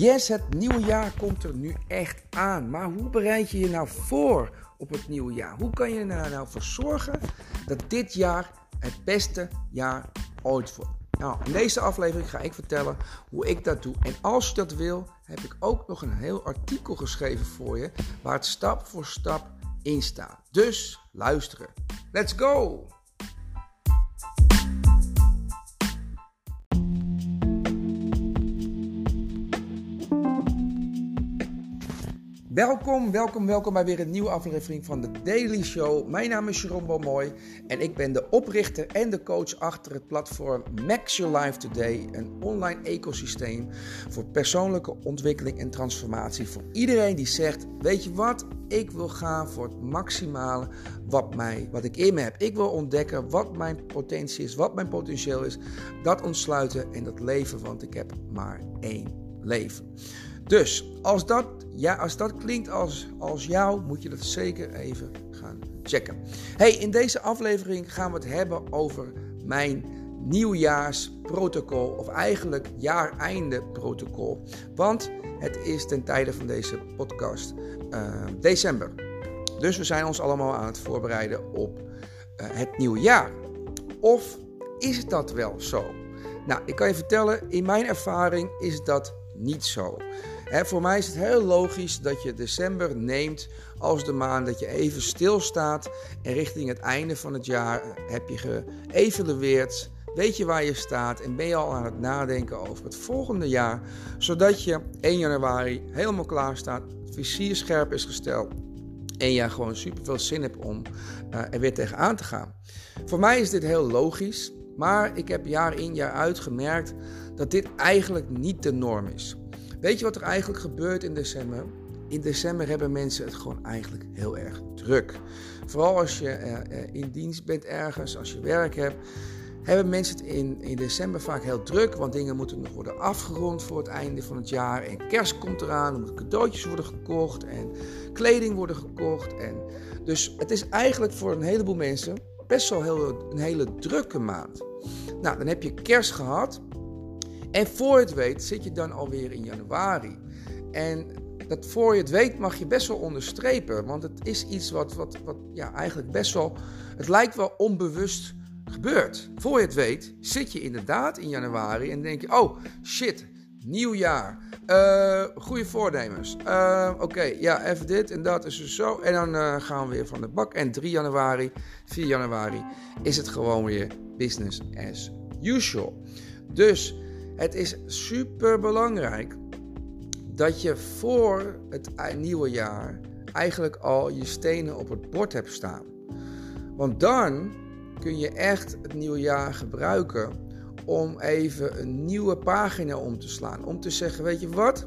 Yes, het nieuwe jaar komt er nu echt aan. Maar hoe bereid je je nou voor op het nieuwe jaar? Hoe kan je er nou, voor zorgen dat dit jaar het beste jaar ooit wordt? Nou, in deze aflevering ga ik vertellen hoe ik dat doe. En als je dat wil, heb ik ook nog een heel artikel geschreven voor je waar het stap voor stap in staat. Dus luisteren. Let's go! Welkom, welkom, welkom bij weer een nieuwe aflevering van de Daily Show. Mijn naam is Jeroen Mooi en ik ben de oprichter en de coach achter het platform Max Your Life Today, een online ecosysteem voor persoonlijke ontwikkeling en transformatie voor iedereen die zegt: Weet je wat, ik wil gaan voor het maximale wat, mij, wat ik in me heb. Ik wil ontdekken wat mijn potentie is, wat mijn potentieel is, dat ontsluiten en dat leven, want ik heb maar één leven. Dus als dat, ja, als dat klinkt als, als jou, moet je dat zeker even gaan checken. Hey, in deze aflevering gaan we het hebben over mijn nieuwjaarsprotocol, of eigenlijk jaareinde protocol. Want het is ten tijde van deze podcast uh, december. Dus we zijn ons allemaal aan het voorbereiden op uh, het nieuwe jaar. Of is dat wel zo? Nou, ik kan je vertellen, in mijn ervaring is dat niet zo voor mij is het heel logisch dat je december neemt als de maand dat je even stilstaat en richting het einde van het jaar heb je geëvalueerd. Weet je waar je staat en ben je al aan het nadenken over het volgende jaar, zodat je 1 januari helemaal klaar staat, vizier scherp is gesteld en je gewoon super veel zin hebt om uh, er weer tegenaan te gaan. Voor mij is dit heel logisch, maar ik heb jaar in jaar uit gemerkt dat dit eigenlijk niet de norm is. Weet je wat er eigenlijk gebeurt in december? In december hebben mensen het gewoon eigenlijk heel erg druk. Vooral als je uh, in dienst bent ergens, als je werk hebt, hebben mensen het in, in december vaak heel druk. Want dingen moeten nog worden afgerond voor het einde van het jaar. En kerst komt eraan, er moeten cadeautjes worden gekocht en kleding worden gekocht. En dus het is eigenlijk voor een heleboel mensen best wel heel, een hele drukke maand. Nou, dan heb je kerst gehad. En voor je het weet zit je dan alweer in januari. En dat voor je het weet mag je best wel onderstrepen. Want het is iets wat, wat, wat ja, eigenlijk best wel. Het lijkt wel onbewust gebeurt. Voor je het weet zit je inderdaad in januari en denk je: oh shit, nieuw jaar. Uh, goede voornemens. Uh, Oké, ja, even dit en dat is dus zo. En dan uh, gaan we weer van de bak. En 3 januari, 4 januari is het gewoon weer business as usual. Dus het is super belangrijk dat je voor het nieuwe jaar eigenlijk al je stenen op het bord hebt staan. Want dan kun je echt het nieuwe jaar gebruiken om even een nieuwe pagina om te slaan. Om te zeggen, weet je wat?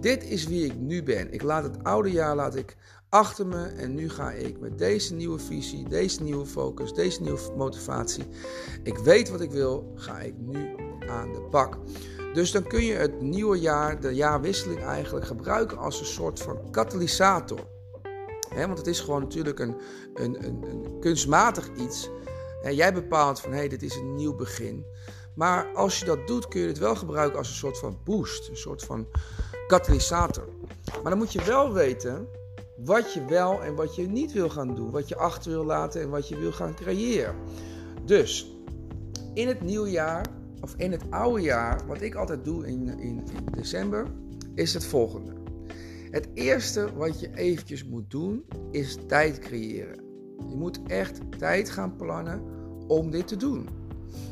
Dit is wie ik nu ben. Ik laat het oude jaar laat ik achter me en nu ga ik met deze nieuwe visie, deze nieuwe focus, deze nieuwe motivatie. Ik weet wat ik wil, ga ik nu aan de bak. Dus dan kun je het nieuwe jaar, de jaarwisseling eigenlijk gebruiken als een soort van katalysator. want het is gewoon natuurlijk een, een, een, een kunstmatig iets. En jij bepaalt van hé, hey, dit is een nieuw begin. Maar als je dat doet, kun je het wel gebruiken als een soort van boost, een soort van katalysator. Maar dan moet je wel weten wat je wel en wat je niet wil gaan doen, wat je achter wil laten en wat je wil gaan creëren. Dus in het nieuwe jaar of in het oude jaar, wat ik altijd doe in, in, december, is het volgende. Het eerste wat je eventjes moet doen, is tijd creëren. Je moet echt tijd gaan plannen om dit te doen.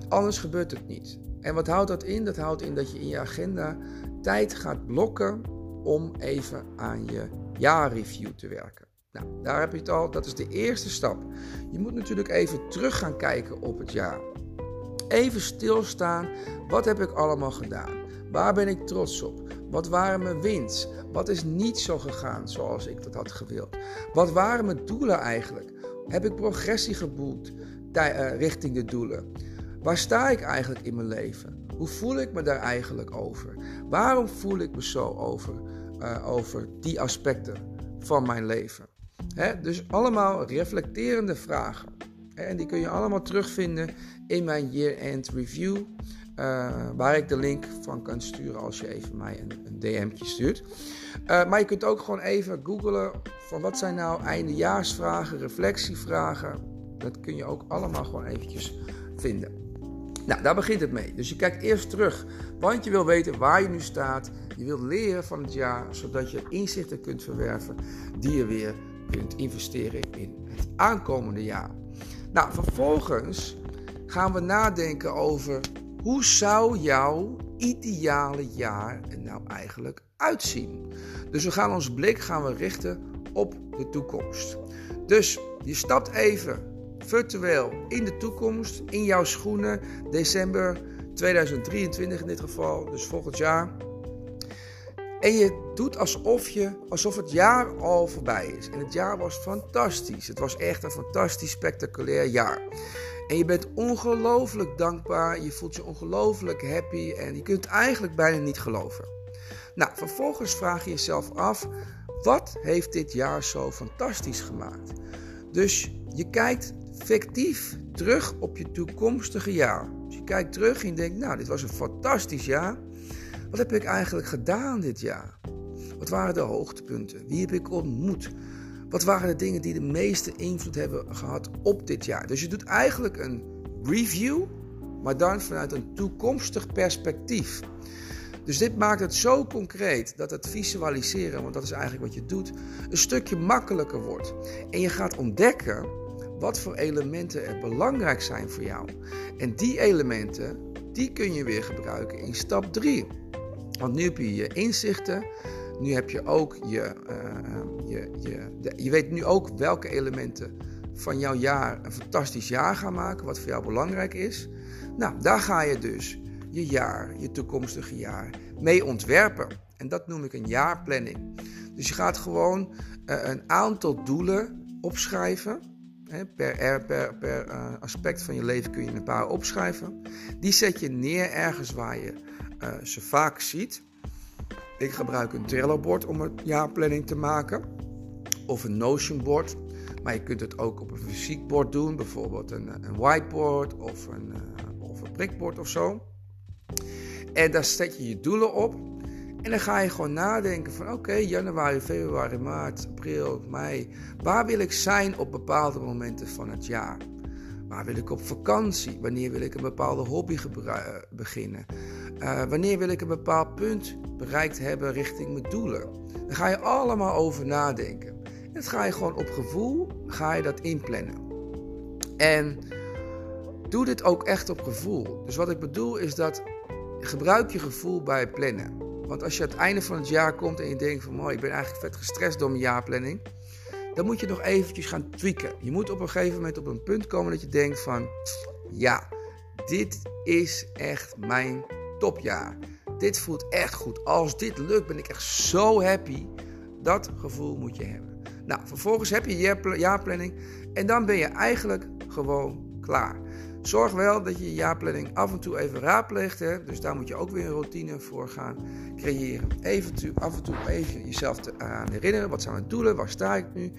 Anders gebeurt het niet. En wat houdt dat in? Dat houdt in dat je in je agenda tijd gaat blokken om even aan je jaarreview te werken. Nou, daar heb je het al. Dat is de eerste stap. Je moet natuurlijk even terug gaan kijken op het jaar. Even stilstaan. Wat heb ik allemaal gedaan? Waar ben ik trots op? Wat waren mijn wins? Wat is niet zo gegaan zoals ik dat had gewild? Wat waren mijn doelen eigenlijk? Heb ik progressie geboekt uh, richting de doelen? Waar sta ik eigenlijk in mijn leven? Hoe voel ik me daar eigenlijk over? Waarom voel ik me zo over, uh, over die aspecten van mijn leven? dus allemaal reflecterende vragen. En die kun je allemaal terugvinden in mijn year-end review. Uh, waar ik de link van kan sturen als je even mij een, een DM'tje stuurt. Uh, maar je kunt ook gewoon even googlen van wat zijn nou eindejaarsvragen, reflectievragen. Dat kun je ook allemaal gewoon eventjes vinden. Nou, daar begint het mee. Dus je kijkt eerst terug, want je wil weten waar je nu staat. Je wilt leren van het jaar, zodat je inzichten kunt verwerven die je weer kunt investeren in het aankomende jaar. Nou, vervolgens gaan we nadenken over hoe zou jouw ideale jaar er nou eigenlijk uitzien. Dus we gaan ons blik gaan we richten op de toekomst. Dus je stapt even virtueel in de toekomst, in jouw schoenen, december 2023 in dit geval, dus volgend jaar. En je doet alsof, je, alsof het jaar al voorbij is. En het jaar was fantastisch. Het was echt een fantastisch spectaculair jaar. En je bent ongelooflijk dankbaar. Je voelt je ongelooflijk happy. En je kunt eigenlijk bijna niet geloven. Nou, vervolgens vraag je jezelf af: wat heeft dit jaar zo fantastisch gemaakt? Dus je kijkt fictief terug op je toekomstige jaar. Dus je kijkt terug en je denkt: nou, dit was een fantastisch jaar. Wat heb ik eigenlijk gedaan dit jaar? Wat waren de hoogtepunten? Wie heb ik ontmoet? Wat waren de dingen die de meeste invloed hebben gehad op dit jaar? Dus je doet eigenlijk een review, maar dan vanuit een toekomstig perspectief. Dus dit maakt het zo concreet dat het visualiseren, want dat is eigenlijk wat je doet, een stukje makkelijker wordt. En je gaat ontdekken wat voor elementen er belangrijk zijn voor jou. En die elementen, die kun je weer gebruiken in stap 3. Want nu heb je je inzichten, nu heb je ook je, uh, je, je, je weet nu ook welke elementen van jouw jaar een fantastisch jaar gaan maken, wat voor jou belangrijk is. Nou, daar ga je dus je jaar, je toekomstige jaar mee ontwerpen. En dat noem ik een jaarplanning. Dus je gaat gewoon uh, een aantal doelen opschrijven. Per, per, per uh, aspect van je leven kun je een paar opschrijven. Die zet je neer ergens waar je uh, ze vaak ziet. Ik gebruik een Trello-bord om een jaarplanning te maken. Of een Notion-bord. Maar je kunt het ook op een fysiek bord doen. Bijvoorbeeld een, een whiteboard of een, of een prikbord of zo. En daar zet je je doelen op. En dan ga je gewoon nadenken van oké, januari, februari, maart, april, mei. Waar wil ik zijn op bepaalde momenten van het jaar? Waar wil ik op vakantie? Wanneer wil ik een bepaalde hobby beginnen? Uh, wanneer wil ik een bepaald punt bereikt hebben richting mijn doelen? Daar ga je allemaal over nadenken. En dat ga je gewoon op gevoel, ga je dat inplannen. En doe dit ook echt op gevoel. Dus wat ik bedoel is dat gebruik je gevoel bij plannen. Want als je aan het einde van het jaar komt en je denkt van... mooi, ik ben eigenlijk vet gestrest door mijn jaarplanning dan moet je nog eventjes gaan tweaken. Je moet op een gegeven moment op een punt komen dat je denkt van, ja, dit is echt mijn topjaar. Dit voelt echt goed. Als dit lukt, ben ik echt zo happy. Dat gevoel moet je hebben. Nou, vervolgens heb je je jaarplanning en dan ben je eigenlijk gewoon klaar. Zorg wel dat je je jaarplanning af en toe even raadpleegt. Hè? Dus daar moet je ook weer een routine voor gaan creëren. Even af en toe even jezelf aan herinneren. Wat zijn mijn doelen? Waar sta ik nu?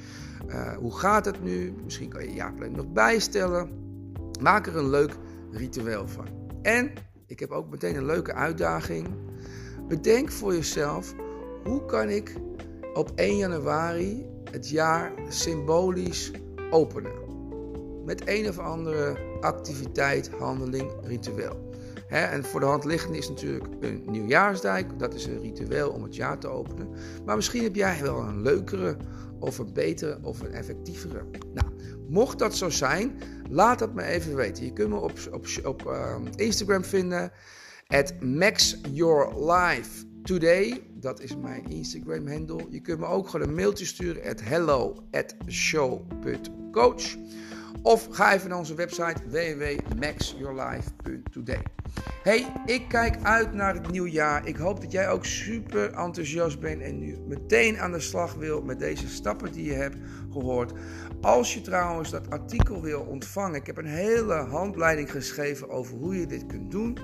Uh, hoe gaat het nu? Misschien kan je je jaarplanning nog bijstellen. Maak er een leuk ritueel van. En ik heb ook meteen een leuke uitdaging. Bedenk voor jezelf: hoe kan ik op 1 januari het jaar symbolisch openen? Met een of andere activiteit, handeling, ritueel. en voor de hand liggende is natuurlijk een nieuwjaarsdijk. Dat is een ritueel om het jaar te openen. Maar misschien heb jij wel een leukere of een betere of een effectievere. Nou, mocht dat zo zijn, laat dat me even weten. Je kunt me op, op, op uh, Instagram vinden. At maxyourlifetoday. Dat is mijn Instagram handle. Je kunt me ook gewoon een mailtje sturen. At hello at show.coach. Of ga even naar onze website www.maxyourlife.today. Hey, ik kijk uit naar het nieuwe jaar. Ik hoop dat jij ook super enthousiast bent en nu meteen aan de slag wil met deze stappen die je hebt gehoord. Als je trouwens dat artikel wil ontvangen, ik heb een hele handleiding geschreven over hoe je dit kunt doen.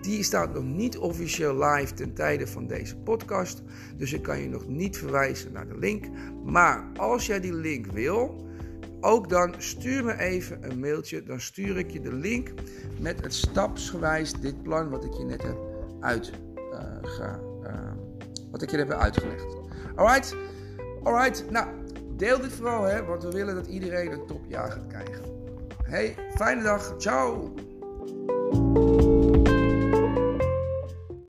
Die staat nog niet officieel live ten tijde van deze podcast, dus ik kan je nog niet verwijzen naar de link. Maar als jij die link wil, ook dan stuur me even een mailtje. Dan stuur ik je de link met het stapsgewijs dit plan wat ik je net heb uit, uh, wat ik je heb uitgelegd. Alright? Alright, nou, deel dit vooral, hè, want we willen dat iedereen een topjaar gaat krijgen. Hey, fijne dag. Ciao.